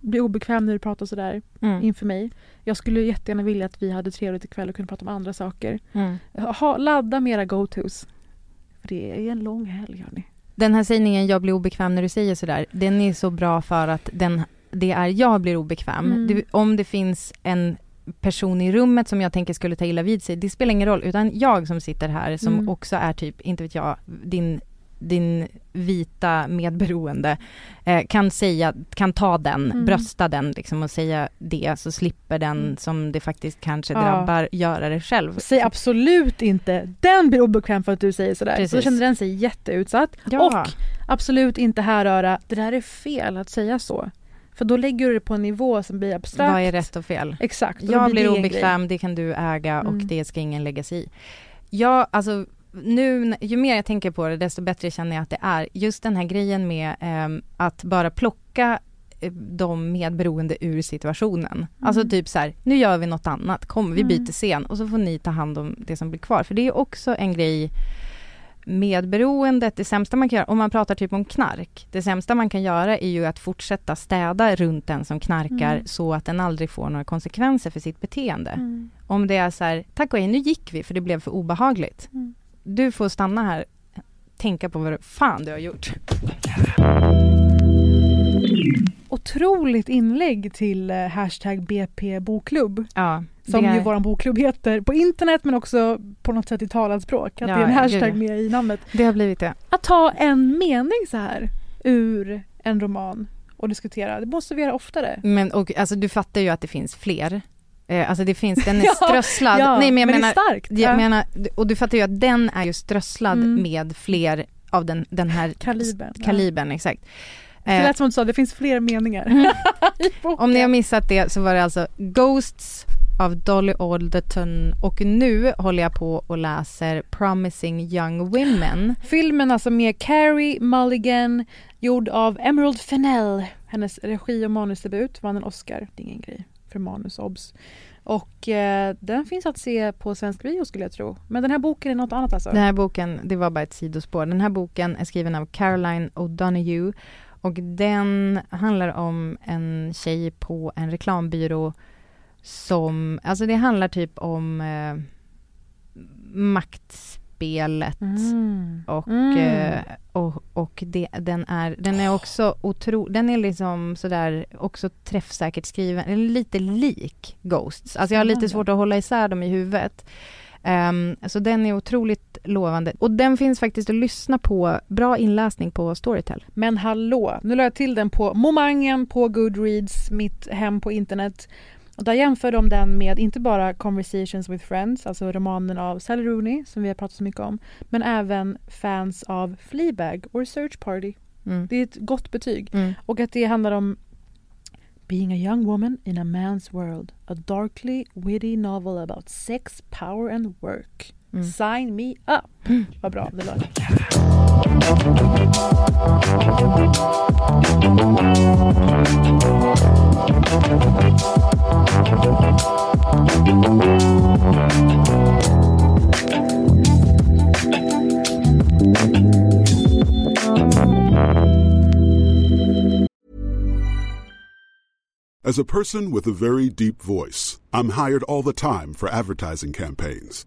Speaker 2: blir obekväm när du pratar sådär
Speaker 1: Mm.
Speaker 2: inför mig. Jag skulle jättegärna vilja att vi hade trevligt ikväll och kunde prata om andra saker.
Speaker 1: Mm.
Speaker 2: Ha, ladda mera go-tos. För det är en lång helg hörni.
Speaker 1: Den här sägningen, jag blir obekväm när du säger sådär, den är så bra för att den, det är jag blir obekväm.
Speaker 2: Mm.
Speaker 1: Det, om det finns en person i rummet som jag tänker skulle ta illa vid sig, det spelar ingen roll, utan jag som sitter här som
Speaker 2: Mm.
Speaker 1: också är typ, inte vet jag, din, din vita medberoende, eh, kan säga, kan ta den,
Speaker 2: Mm.
Speaker 1: brösta den liksom och säga det, så slipper den
Speaker 2: Mm.
Speaker 1: som det faktiskt kanske
Speaker 2: Ja.
Speaker 1: drabbar göra det själv.
Speaker 2: Säg absolut inte den blir obekväm för att du säger sådär. Så
Speaker 1: Precis.
Speaker 2: då känner den sig jätteutsatt.
Speaker 1: Ja.
Speaker 2: Och absolut inte härröra, det där är fel att säga så. För då lägger du det på en nivå som blir abstrakt.
Speaker 1: Vad är rätt och fel?
Speaker 2: Exakt. och
Speaker 1: Jag
Speaker 2: blir
Speaker 1: blir obekväm, det kan du äga och
Speaker 2: Mm.
Speaker 1: det ska ingen lägga sig i. Ja, alltså nu, ju mer jag tänker på det, desto bättre känner jag att det är. Just den här grejen med ehm, att bara plocka eh, de medberoende ur situationen. Alltså typ så här, nu gör vi något annat, kom vi
Speaker 2: Mm.
Speaker 1: byter scen och så får ni ta hand om det som blir kvar. För det är också en grej medberoendet, det sämsta man kan göra, om man pratar typ om knark, det sämsta man kan göra är ju att fortsätta städa runt den som knarkar
Speaker 2: Mm.
Speaker 1: så att den aldrig får några konsekvenser för sitt beteende.
Speaker 2: Mm.
Speaker 1: Om det är så här, tack och hej, nu gick vi för det blev för obehagligt. Du får stanna här, tänka på vad fan du har gjort.
Speaker 2: Otroligt inlägg till eh, hashtag BP bokklubb.
Speaker 1: Ja,
Speaker 2: Som ju vår bokklubb heter på internet men också på något sätt i talat språk. Att
Speaker 1: Ja,
Speaker 2: det är en hashtag med i namnet.
Speaker 1: Det har blivit det.
Speaker 2: Att ta en mening så här ur en roman och diskutera, det måste vi göra oftare.
Speaker 1: Men och, alltså, du fattar ju att det finns fler. Eh, alltså det finns, den är
Speaker 2: Ja,
Speaker 1: strösslad.
Speaker 2: Ja,
Speaker 1: Nej men jag
Speaker 2: men
Speaker 1: menar,
Speaker 2: starkt.
Speaker 1: jag
Speaker 2: Ja.
Speaker 1: menar, och du fattar ju att den är ju strösslad
Speaker 2: Mm.
Speaker 1: med fler av den, den här
Speaker 2: Kalibern. ja.
Speaker 1: kalibern, exakt.
Speaker 2: Det
Speaker 1: Eh,
Speaker 2: lät som du sa, det finns fler meningar.
Speaker 1: Mm. Om ni har missat det så var det alltså Ghosts av Dolly Alderton och nu håller jag på och läser Promising Young Women.
Speaker 2: Filmen alltså med Carrie Mulligan, gjord av Emerald Fennell. Hennes regi och manusdebut vann en Oscar. Det är ingen grej för manus, obs. Och eh, den finns att se på svensk bio skulle jag tro. Men den här boken är något annat alltså.
Speaker 1: Den här boken, det var bara ett sidospår. Den här boken är skriven av Caroline O'Donoghue och den handlar om en tjej på en reklambyrå som, alltså det handlar typ om eh, maktspelet
Speaker 2: Mm.
Speaker 1: och,
Speaker 2: Mm.
Speaker 1: eh, och, och det, den, är, den är också otro, den är liksom sådär också träffsäkert skriven, eller lite lik Ghosts. Alltså jag har lite svårt att hålla isär dem i huvudet. Um, så den är otroligt lovande. Och den finns faktiskt att lyssna på, bra inläsning på Storytel.
Speaker 2: Men hallå, nu la jag till den på Momangen på Goodreads, mitt hem på internet. Och där jämför de den med inte bara Conversations with Friends, alltså romanen av Sally Rooney som vi har pratat så mycket om, men även fans av Fleabag och Search Party.
Speaker 1: Mm.
Speaker 2: Det är ett gott betyg.
Speaker 1: Mm.
Speaker 2: Och att det handlar om Being a young woman in a man's world. A darkly witty novel about sex, power and work.
Speaker 1: Mm.
Speaker 2: Sign me up. Vad bra det låter.
Speaker 3: As a person with a very deep voice, I'm hired all the time for advertising campaigns.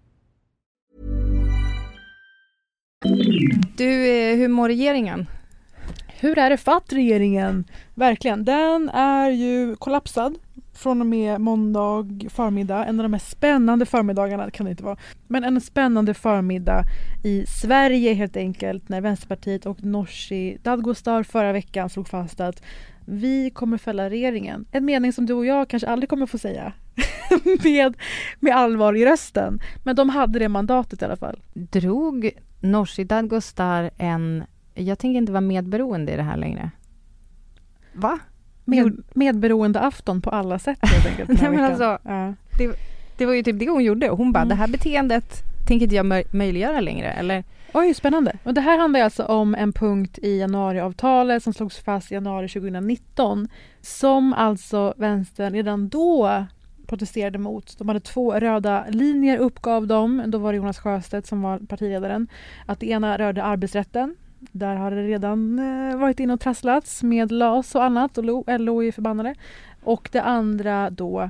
Speaker 1: Du, eh, hur mår regeringen?
Speaker 2: Hur är det fatt regeringen? Verkligen, den är ju kollapsad från och med måndag förmiddag. En av de mest spännande förmiddagarna kan det inte vara. Men en spännande förmiddag i Sverige helt enkelt när Vänsterpartiet och Nooshi Dadgostar förra veckan slog fast att vi kommer fälla regeringen. En mening som du och jag kanske aldrig kommer få säga med, med allvar i rösten. Men de hade det mandatet i alla fall.
Speaker 1: Drog Nooshi Dadgostar en... Jag tänker inte vara medberoende i det här längre. Va?
Speaker 2: Med, medberoende afton på alla sätt helt enkelt.
Speaker 1: Nej, men alltså,
Speaker 2: ja.
Speaker 1: Det, det var ju typ det hon gjorde. Hon bara,
Speaker 2: Mm.
Speaker 1: det här beteendet tänker inte jag möj- möjliggöra längre. Eller?
Speaker 2: Oj, spännande. Och det här handlar alltså om en punkt i januariavtalet som slogs fast i januari 2019 som alltså vänstern redan då protesterade mot. De hade två röda linjer uppgav de. Då var det Jonas Sjöstedt som var partiledaren. Att det ena rörde arbetsrätten. Där har det redan eh, varit in och trasslats med LAS och annat och LO, LO är förbannade. Och det andra då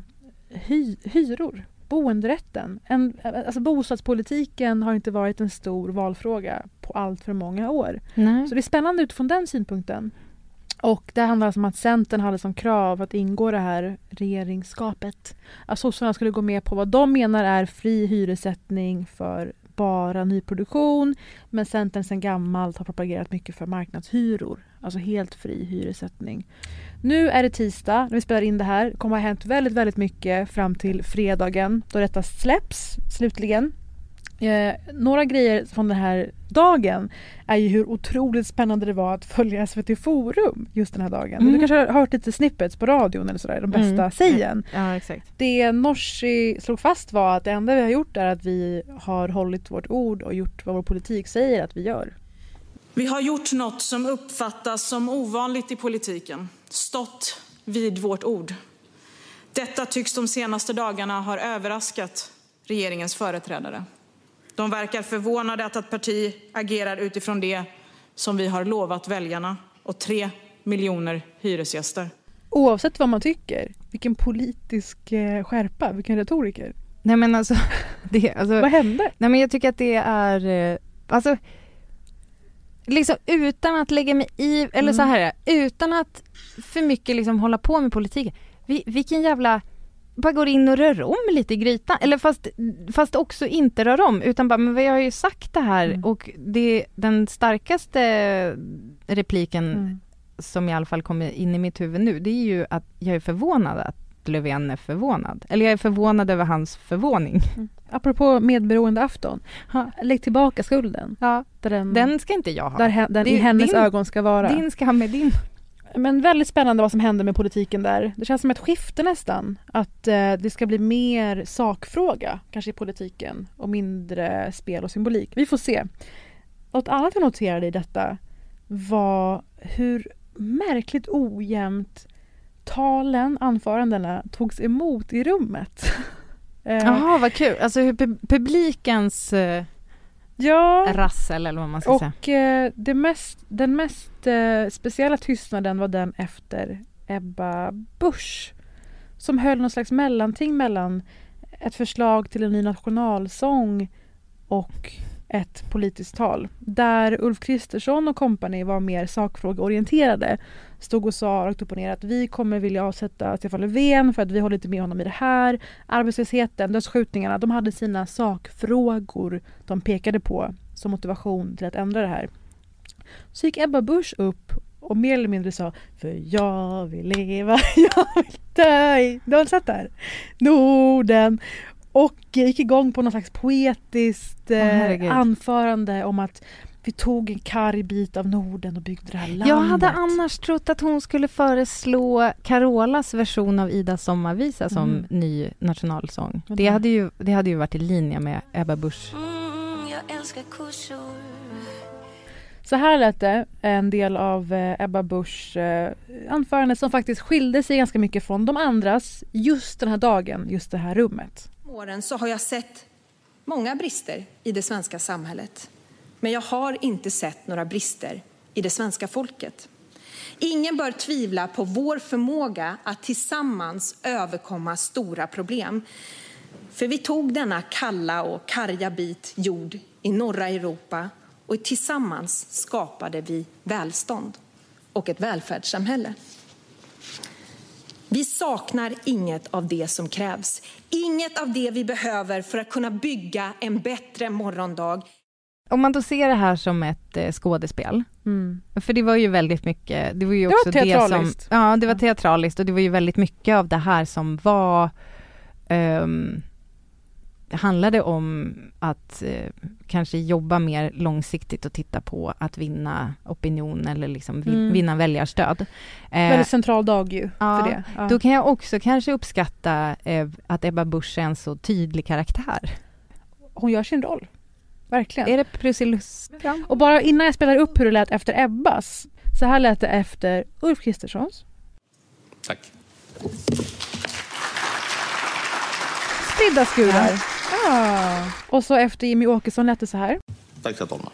Speaker 2: hy, hyror boenderätten. En, alltså bostadspolitiken har inte varit en stor valfråga på allt för många år.
Speaker 1: Nej.
Speaker 2: Så det är spännande utifrån den synpunkten. Och det handlar alltså om att Centern hade som krav att ingå det här regeringsskapet. Att sossarna skulle gå med på vad de menar är fri hyressättning för bara nyproduktion. Men Centern sedan gammalt har propagerat mycket för marknadshyror. Alltså helt fri hyressättning. Nu är det tisdag när vi spelar in det här. Det kommer ha hänt väldigt, väldigt mycket fram till fredagen då detta släpps slutligen. Eh, några grejer från den här dagen är ju hur otroligt spännande det var att följa SVT Forum just den här dagen.
Speaker 1: Mm.
Speaker 2: Du kanske har hört lite snippets på radion eller sådär, de bästa
Speaker 1: Mm.
Speaker 2: sägen.
Speaker 1: Ja, exakt.
Speaker 2: Det Nooshi slog fast var att det enda vi har gjort är att vi har hållit vårt ord och gjort vad vår politik säger att vi gör.
Speaker 4: Vi har gjort något som uppfattas som ovanligt i politiken. Stått vid vårt ord. Detta tycks de senaste dagarna ha överraskat regeringens företrädare. De verkar förvånade att ett parti agerar utifrån det som vi har lovat väljarna och tre miljoner hyresgäster.
Speaker 2: Oavsett vad man tycker, vilken politisk eh, skärpa, vilken retoriker.
Speaker 1: Nej men alltså, det, alltså
Speaker 2: Vad hände?
Speaker 1: Nej men jag tycker att det är, eh, alltså liksom utan att lägga mig i, eller
Speaker 2: Mm.
Speaker 1: så här utan att för mycket liksom hålla på med politiken. Vi, vilken jävla, bara går in och rör om lite i grytan. Eller fast, fast också inte rör om utan bara, men vi har ju sagt det här
Speaker 2: Mm.
Speaker 1: och det, den starkaste repliken
Speaker 2: Mm.
Speaker 1: som i alla fall kommer in i mitt huvud nu, det är ju att jag är förvånad att Löfven är förvånad. Eller jag är förvånad över hans förvåning.
Speaker 2: Apropå medberoende afton,
Speaker 1: Ja.
Speaker 2: lägg tillbaka skulden.
Speaker 1: Ja,
Speaker 2: den,
Speaker 1: den ska inte jag ha.
Speaker 2: där den
Speaker 1: Det
Speaker 2: i hennes
Speaker 1: din-
Speaker 2: ögon ska vara.
Speaker 1: Din ska ha med din.
Speaker 2: Men väldigt spännande vad som händer med politiken där. Det känns som ett skifte nästan. Att eh, det ska bli mer sakfråga kanske i politiken och mindre spel och symbolik. Vi får se. Något annat jag noterade i detta var hur märkligt ojämnt talen, anförandena togs emot i rummet. Eh,
Speaker 1: Jaha, vad kul. Alltså hur publikens eh,
Speaker 2: ja,
Speaker 1: rassel eller vad man ska säga.
Speaker 2: och eh, mest, den mest eh, speciella tystnaden var den efter Ebba Busch som höll någon slags mellanting mellan ett förslag till en ny nationalsång och ett politiskt tal. Där Ulf Kristersson och kompani var mer sakfrågeorienterade. Stod och sa rakt upp och ner att vi kommer vilja avsätta Stefan Löfven för att vi håller inte med honom i det här. Arbetslösheten, dödsskjutningarna, de hade sina sakfrågor de pekade på som motivation till att ändra det här. Så gick Ebba Busch upp och mer eller mindre sa För jag vill leva, jag vill dö i... Du har sett det här? Norden. och gick igång på något slags poetiskt
Speaker 1: herregud.
Speaker 2: anförande om att vi tog en karg bit av Norden och byggde det här landet.
Speaker 1: Jag hade annars trott att hon skulle föreslå Carolas version av Idas sommarvisa som
Speaker 2: Mm.
Speaker 1: ny nationalsång.
Speaker 2: Vad
Speaker 1: Det hade, ju, det hade ju varit i linje med Ebba Busch.
Speaker 5: Mm, jag älskar kossor
Speaker 2: Så här lät det, en del av eh, Ebba Buschs eh, anförande som faktiskt skilde sig ganska mycket från de andras just den här dagen, just det här rummet.
Speaker 6: åren så har jag sett många brister i det svenska samhället. Men jag har inte sett några brister i det svenska folket. Ingen bör tvivla på vår förmåga att tillsammans överkomma stora problem. För vi tog denna kalla och karga bit jord i norra Europa och tillsammans skapade vi välstånd och ett välfärdssamhälle. Vi saknar inget av det som krävs. Inget av det vi behöver för att kunna bygga en bättre morgondag.
Speaker 1: Om man då ser det här som ett eh, skådespel,
Speaker 2: Mm.
Speaker 1: för det var ju väldigt mycket, det var ju
Speaker 2: Det var
Speaker 1: också det, som,
Speaker 2: teatraliskt.
Speaker 1: ja det var teatraliskt och det var ju väldigt mycket av det här som var, det handlade om att eh, kanske jobba mer långsiktigt och titta på att vinna opinion eller liksom vin,
Speaker 2: Mm.
Speaker 1: vinna väljarstöd. Eh,
Speaker 2: Väldigt central dag ju
Speaker 1: ja,
Speaker 2: för det. Ja.
Speaker 1: Då kan jag också kanske uppskatta eh, att Ebba Busch är en så tydlig karaktär.
Speaker 2: Hon gör sin roll. Verkligen.
Speaker 1: Är det Prussiluskan?
Speaker 2: Och bara innan jag spelar upp hur det lät efter Ebbas, så här lät det efter Ulf Kristerssons.
Speaker 7: Tack.
Speaker 2: Spridda skurar. Ja. Och så efter Jimmy Åkesson lät det så här.
Speaker 7: Tack herr talman.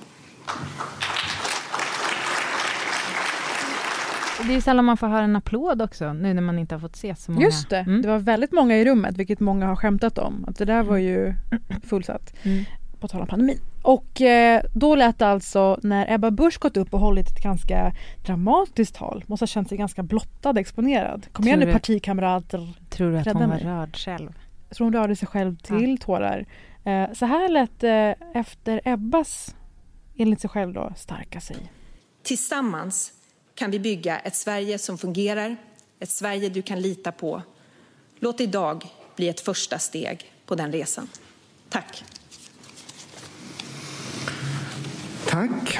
Speaker 1: Det är sällan man får höra en applåd också, nu när man inte har fått se så många.
Speaker 2: Just det,
Speaker 1: Mm.
Speaker 2: det var väldigt många i rummet, vilket många har skämtat om. Att det där var ju fullsatt.
Speaker 1: Mm.
Speaker 2: På tal om pandemin. Och eh, då lät det alltså när Ebba Busch gått upp och hållit ett ganska dramatiskt tal. Måste ha känt sig ganska blottad och exponerad. Kom igen
Speaker 1: Tror
Speaker 2: nu
Speaker 1: du-
Speaker 2: partikamrater.
Speaker 1: Tror du att hon var
Speaker 2: mig.
Speaker 1: rörd själv?
Speaker 2: Jag tror hon rörde sig själv till tårar. Eh, så här lät det efter Ebbas, enligt sig själv då, starka sig.
Speaker 6: Tillsammans kan vi bygga ett Sverige som fungerar, ett Sverige du kan lita på. Låt idag bli ett första steg på den resan. Tack.
Speaker 8: Tack.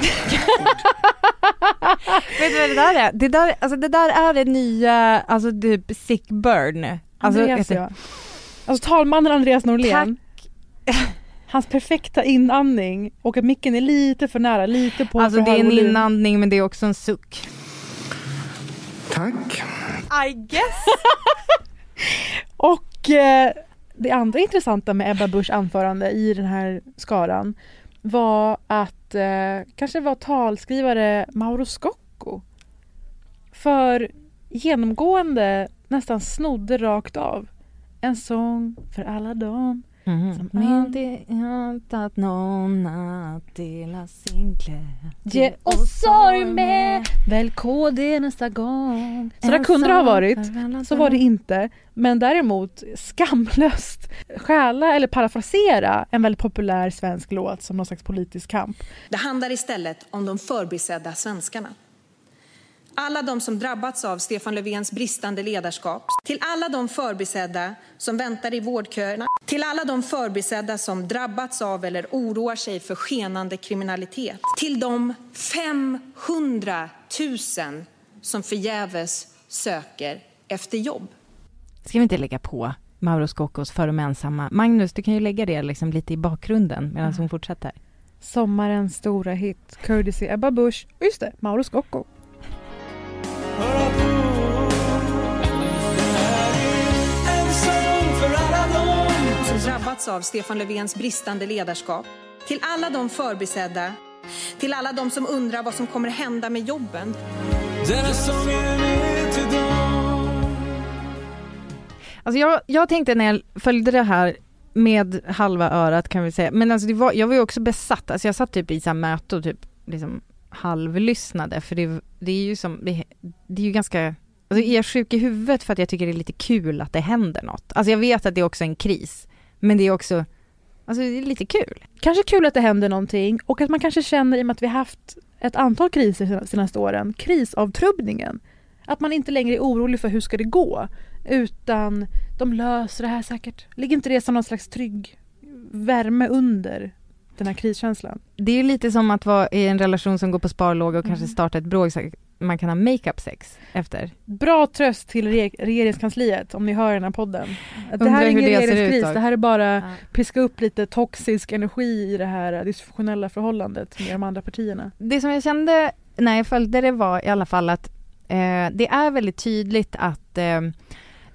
Speaker 1: Vet du vad det där är? Det där, alltså det där är det nya, alltså typ sick burn. Alltså,
Speaker 2: Andreas ja. Alltså talmannen Andreas Norlén. Hans perfekta inandning och att micken är lite för nära, lite på
Speaker 1: alltså det är en inandning men det är också en suck.
Speaker 8: Tack.
Speaker 1: I guess.
Speaker 2: Och eh, det andra intressanta med Ebba Buschs anförande i den här skaran var att eh, kanske var talskrivare Mauro Scocco. För genomgående nästan snodde rakt av. En sång för alla dem
Speaker 1: Mm.
Speaker 2: Som
Speaker 1: Inte att någon att dela sin glädje
Speaker 2: Ge oss sorg med, välj KD nästa gång. Så där kunde det ha varit. Så var det inte. Men däremot skamlöst stjäla eller parafrasera en väldigt populär svensk låt som någon slags politisk kamp.
Speaker 6: Det handlar istället om de förbisedda svenskarna. Alla de som drabbats av Stefan Löfvens bristande ledarskap. Till alla de förbisedda som väntar i vårdköerna. Till alla de förbisedda som drabbats av eller oroar sig för skenande kriminalitet. Till de 500 000 som förgäves söker efter jobb.
Speaker 1: Ska vi inte lägga på Mauro Scoccos För de ensamma? Magnus, du kan ju lägga det liksom lite i bakgrunden medan hon fortsätter.
Speaker 2: Sommarens stora hit, courtesy Ebba Busch. Och Just det, Mauro Scocco.
Speaker 6: Som drabbats av Stefan Löfvens bristande ledarskap. Till alla de förbisedda, till alla de som undrar vad som kommer hända med jobben.
Speaker 1: Alltså jag, jag tänkte när jag följde det här med halva örat kan vi säga, men alltså det var, jag var ju också besatt, alltså jag satt typ i så här möte och typ liksom halvlyssnade för det, det är ju som, det, det är ju ganska, alltså är jag sjuk i huvudet för att jag tycker det är lite kul att det händer något. Alltså jag vet att det är också en kris, men det är också, alltså det är lite kul.
Speaker 2: Kanske kul att det händer någonting och att man kanske känner i och med att vi haft ett antal kriser de senaste åren, krisavtrubbningen. Att man inte längre är orolig för hur ska det gå utan De löser det här säkert. Ligger inte det som någon slags trygg värme under den här kriskänslan?
Speaker 1: Det är lite som att vara i en relation som går på sparlåga och
Speaker 2: Mm.
Speaker 1: kanske starta ett bråk så man kan ha makeup sex efter.
Speaker 2: Bra tröst till re- regeringskansliet om ni hör den här podden. Att det här är ingen
Speaker 1: det
Speaker 2: regeringskris, det här är bara piska upp lite toxisk energi i det här dysfunktionella förhållandet med de andra partierna.
Speaker 1: Det som jag kände när jag följde det var i alla fall att eh, det är väldigt tydligt att eh,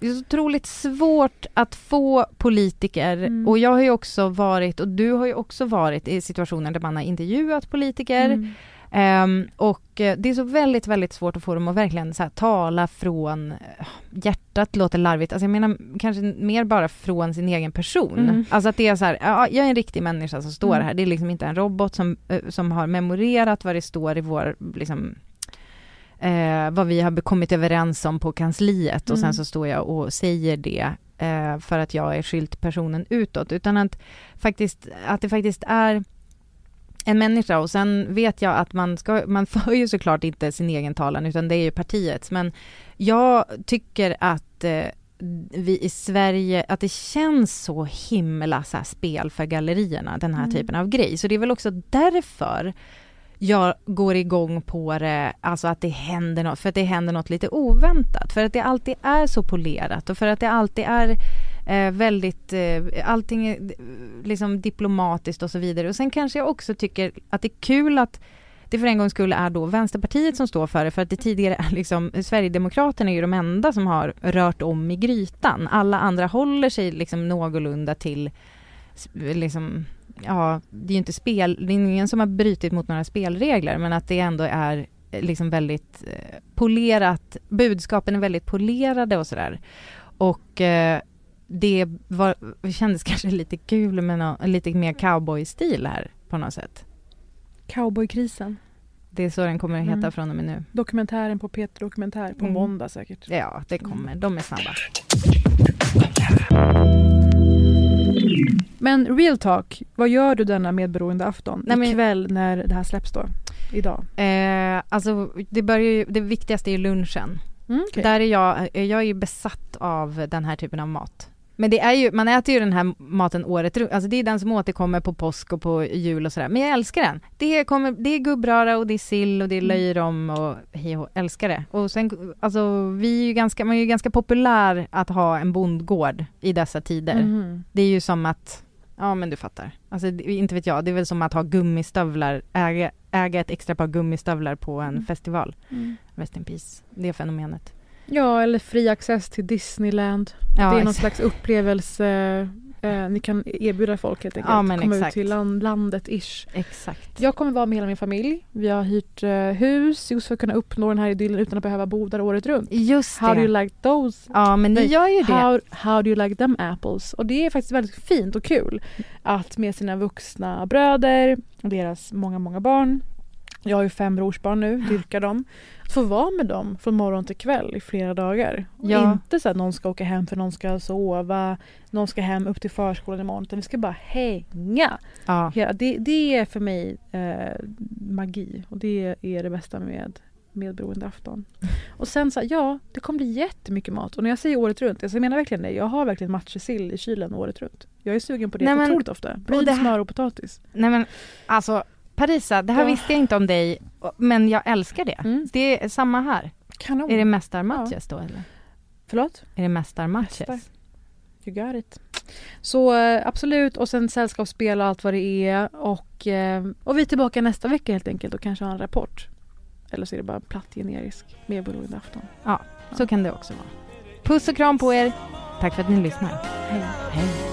Speaker 1: det är så otroligt svårt att få politiker
Speaker 2: Mm.
Speaker 1: och jag har ju också varit och du har ju också varit i situationer där man har intervjuat politiker
Speaker 2: Mm.
Speaker 1: Ehm, och eh, det är så väldigt, väldigt svårt att få dem att verkligen så här, tala från eh, hjärtat, låter larvigt, alltså jag menar kanske mer bara från sin egen person.
Speaker 2: Mm.
Speaker 1: Alltså att det är så här, ja, jag är en riktig människa som står
Speaker 2: Mm.
Speaker 1: här, det är liksom inte en robot som, eh, som har memorerat vad det står i vår, liksom, eh, vad vi har kommit överens om på kansliet och
Speaker 2: Mm.
Speaker 1: sen så står jag och säger det eh, för att jag är skilt personen utåt, utan att faktiskt, att det faktiskt är en människa och sen vet jag att man ska, man för ju såklart inte sin egen talan utan det är ju partiets men jag tycker att eh, vi i Sverige, att det känns så himla så spel för gallerierna, den här
Speaker 2: Mm.
Speaker 1: typen av grej. Så det är väl också därför jag går igång på det, alltså att det händer något, för att det händer något lite oväntat, för att det alltid är så polerat och för att det alltid är eh, väldigt, eh, allting är liksom diplomatiskt och så vidare. Och sen kanske jag också tycker att det är kul att det för en gångs skull är då Vänsterpartiet som står för det, för att det tidigare är liksom, Sverigedemokraterna är ju de enda som har rört om i grytan. Alla andra håller sig liksom någorlunda till, liksom, ja, det är ju inte spel, det är ingen som har brutit mot några spelregler, men att det ändå är eh, liksom väldigt eh, polerat, budskapen är väldigt polerade och sådär. Och eh, det var, kändes kanske lite kul med nå, lite mer cowboy-stil här på något sätt.
Speaker 2: Cowboykrisen.
Speaker 1: Det är så den kommer att heta
Speaker 2: Mm.
Speaker 1: från och med nu.
Speaker 2: Dokumentären på Peter Dokumentär på
Speaker 1: Mm.
Speaker 2: måndag säkert.
Speaker 1: Ja, det kommer. De är snabba.
Speaker 2: Men real talk, vad gör du denna medberoende afton?
Speaker 1: Nej, men-
Speaker 2: Ikväll när det här släpps då? Idag?
Speaker 1: Eh, alltså, det, börjar ju, det viktigaste är ju lunchen.
Speaker 2: Mm, okej.
Speaker 1: Där är jag, jag är ju besatt av den här typen av mat. Men det är ju, man äter ju den här maten året runt, alltså det är den som återkommer på påsk och på jul och sådär. Men jag älskar den. Det, kommer, det är gubbröra och det är sill och det är
Speaker 2: Mm.
Speaker 1: löjrom och hej och älskar det. Och sen, alltså vi är ju ganska, man är ju ganska populär att ha en bondgård i dessa tider.
Speaker 2: Mhm.
Speaker 1: Det är ju som att, ja men du fattar. Alltså inte vet jag, det är väl som att ha gummistövlar, äga, äga ett extra par gummistövlar på en
Speaker 2: Mm.
Speaker 1: festival.
Speaker 2: Mm.
Speaker 1: Rest in peace, det fenomenet.
Speaker 2: Ja, eller fri access till Disneyland.
Speaker 1: Ja,
Speaker 2: det är någon slags upplevelse eh, ni kan erbjuda folk helt enkelt.
Speaker 1: Ja, men
Speaker 2: Komma ut
Speaker 1: exakt.
Speaker 2: till land, landet ish.
Speaker 1: Exakt.
Speaker 2: Jag kommer vara med hela min familj. Vi har hyrt eh, hus just för att kunna uppnå den här idyllen utan att behöva bo där året runt.
Speaker 1: Just
Speaker 2: How do you
Speaker 1: det.
Speaker 2: like those?
Speaker 1: Ja men ni gör ju det.
Speaker 2: How, how do you like them apples? Och det är faktiskt väldigt fint och kul att med sina vuxna bröder och deras många, många barn jag har ju fem brorsbarn nu, dyrkar dem. Att få vara med dem från morgon till kväll i flera dagar.
Speaker 1: Ja.
Speaker 2: Inte så att någon ska åka hem för någon ska sova, någon ska hem upp till förskolan imorgon. Utan vi ska bara hänga.
Speaker 1: Ja.
Speaker 2: Hela, det, det är för mig eh, magi och det är det bästa med medberoende afton. Och sen så ja, det kommer bli jättemycket mat. Och när jag säger året runt, alltså jag menar verkligen det. Jag har verkligen matjessill i kylen året runt. Jag är sugen på det
Speaker 1: Nej, men-
Speaker 2: otroligt ofta.
Speaker 1: Här-
Speaker 2: smör och potatis.
Speaker 1: Nej men alltså Parisa, det här
Speaker 2: Ja.
Speaker 1: visste jag inte om dig, men jag älskar det.
Speaker 2: Mm.
Speaker 1: Det är samma här.
Speaker 2: Kanon.
Speaker 1: Är det mästarmatches då eller?
Speaker 2: Förlåt?
Speaker 1: Är det mästarmatches?
Speaker 2: Mästar. You got it. Så eh, absolut, och sen sällskapsspel och allt vad det är. Och, eh, och vi är tillbaka nästa vecka helt enkelt och kanske har en rapport. Eller så är det bara platt generisk medberoende afton.
Speaker 1: Ja, så kan det också vara. Puss och kram på er. Tack för att ni lyssnar.
Speaker 2: Hej.
Speaker 1: Hej.